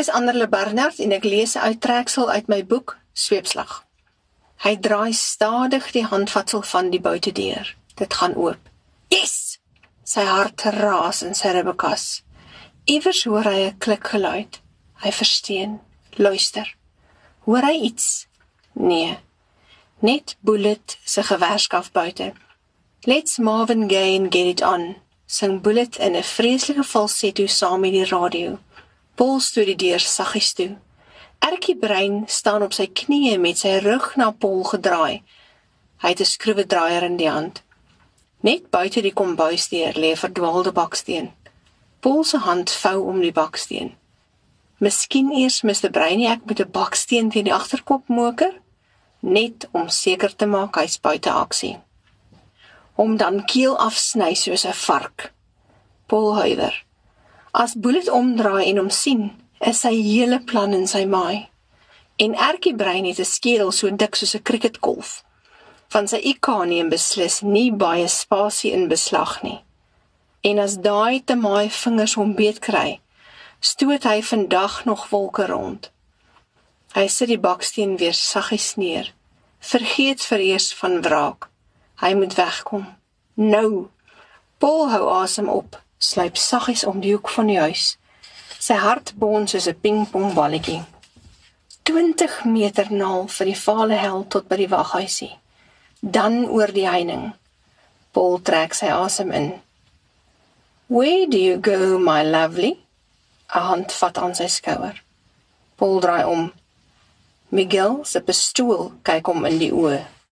is Anderle Barnard en ek lees 'n uittreksel uit my boek Sweepslag. Hy draai stadig die handvatsel van die buitedeur. Dit gaan oop. Yes! Sy hart raas in sy ribbekas. Iewers hoor hy 'n klikgeluid. Hy versteen. Luister. Hoor hy iets? Nee. Net Bullet se gewerskaf buite. Let's Marvin Gaye and get it on. Sing Bullet in 'n vreeslike falsetto saam met die radio. Paul stoot die deur saggies toe. Erkie Brein staan op sy knieë met sy rug na Paul gedraai. Hy het 'n skroewedraaier in die hand. Net buite die kombuisdeur lê 'n verdwaalde baksteen. Paul se hand vou om die baksteen. Miskien eers Mr. Breiniak met 'n baksteen teen die agterkop moker, net om seker te maak hy's buite aksie. Om dan keel afsny soos 'n vark. Paul huiwer. As Bullet omdraai en hom sien, is sy hele plan in sy maai. En Erkie Brein het 'n skedel so dik soos 'n cricketkolf. Van sy IQ neem beslis nie baie spasie in beslag nie. En as daai te maai vingers hom beet kry, stoot hy vandag nog wolke rond. Hy sit die baksteen weer saggies neer. Vergeet vereers van wraak. Hy moet wegkom. Nou. Paul hou asem op sluip saggies om die hoek van die huis. Sy hart bons soos 'n pingpongballetjie. 20 meter naal vir die vale hel tot by die waghuisie. Dan oor die heining. Paul trek sy asem in. Where do you go, my lovely? 'n Hand vat aan sy skouer. Paul draai om. Miguel se pistool kyk hom in die oë.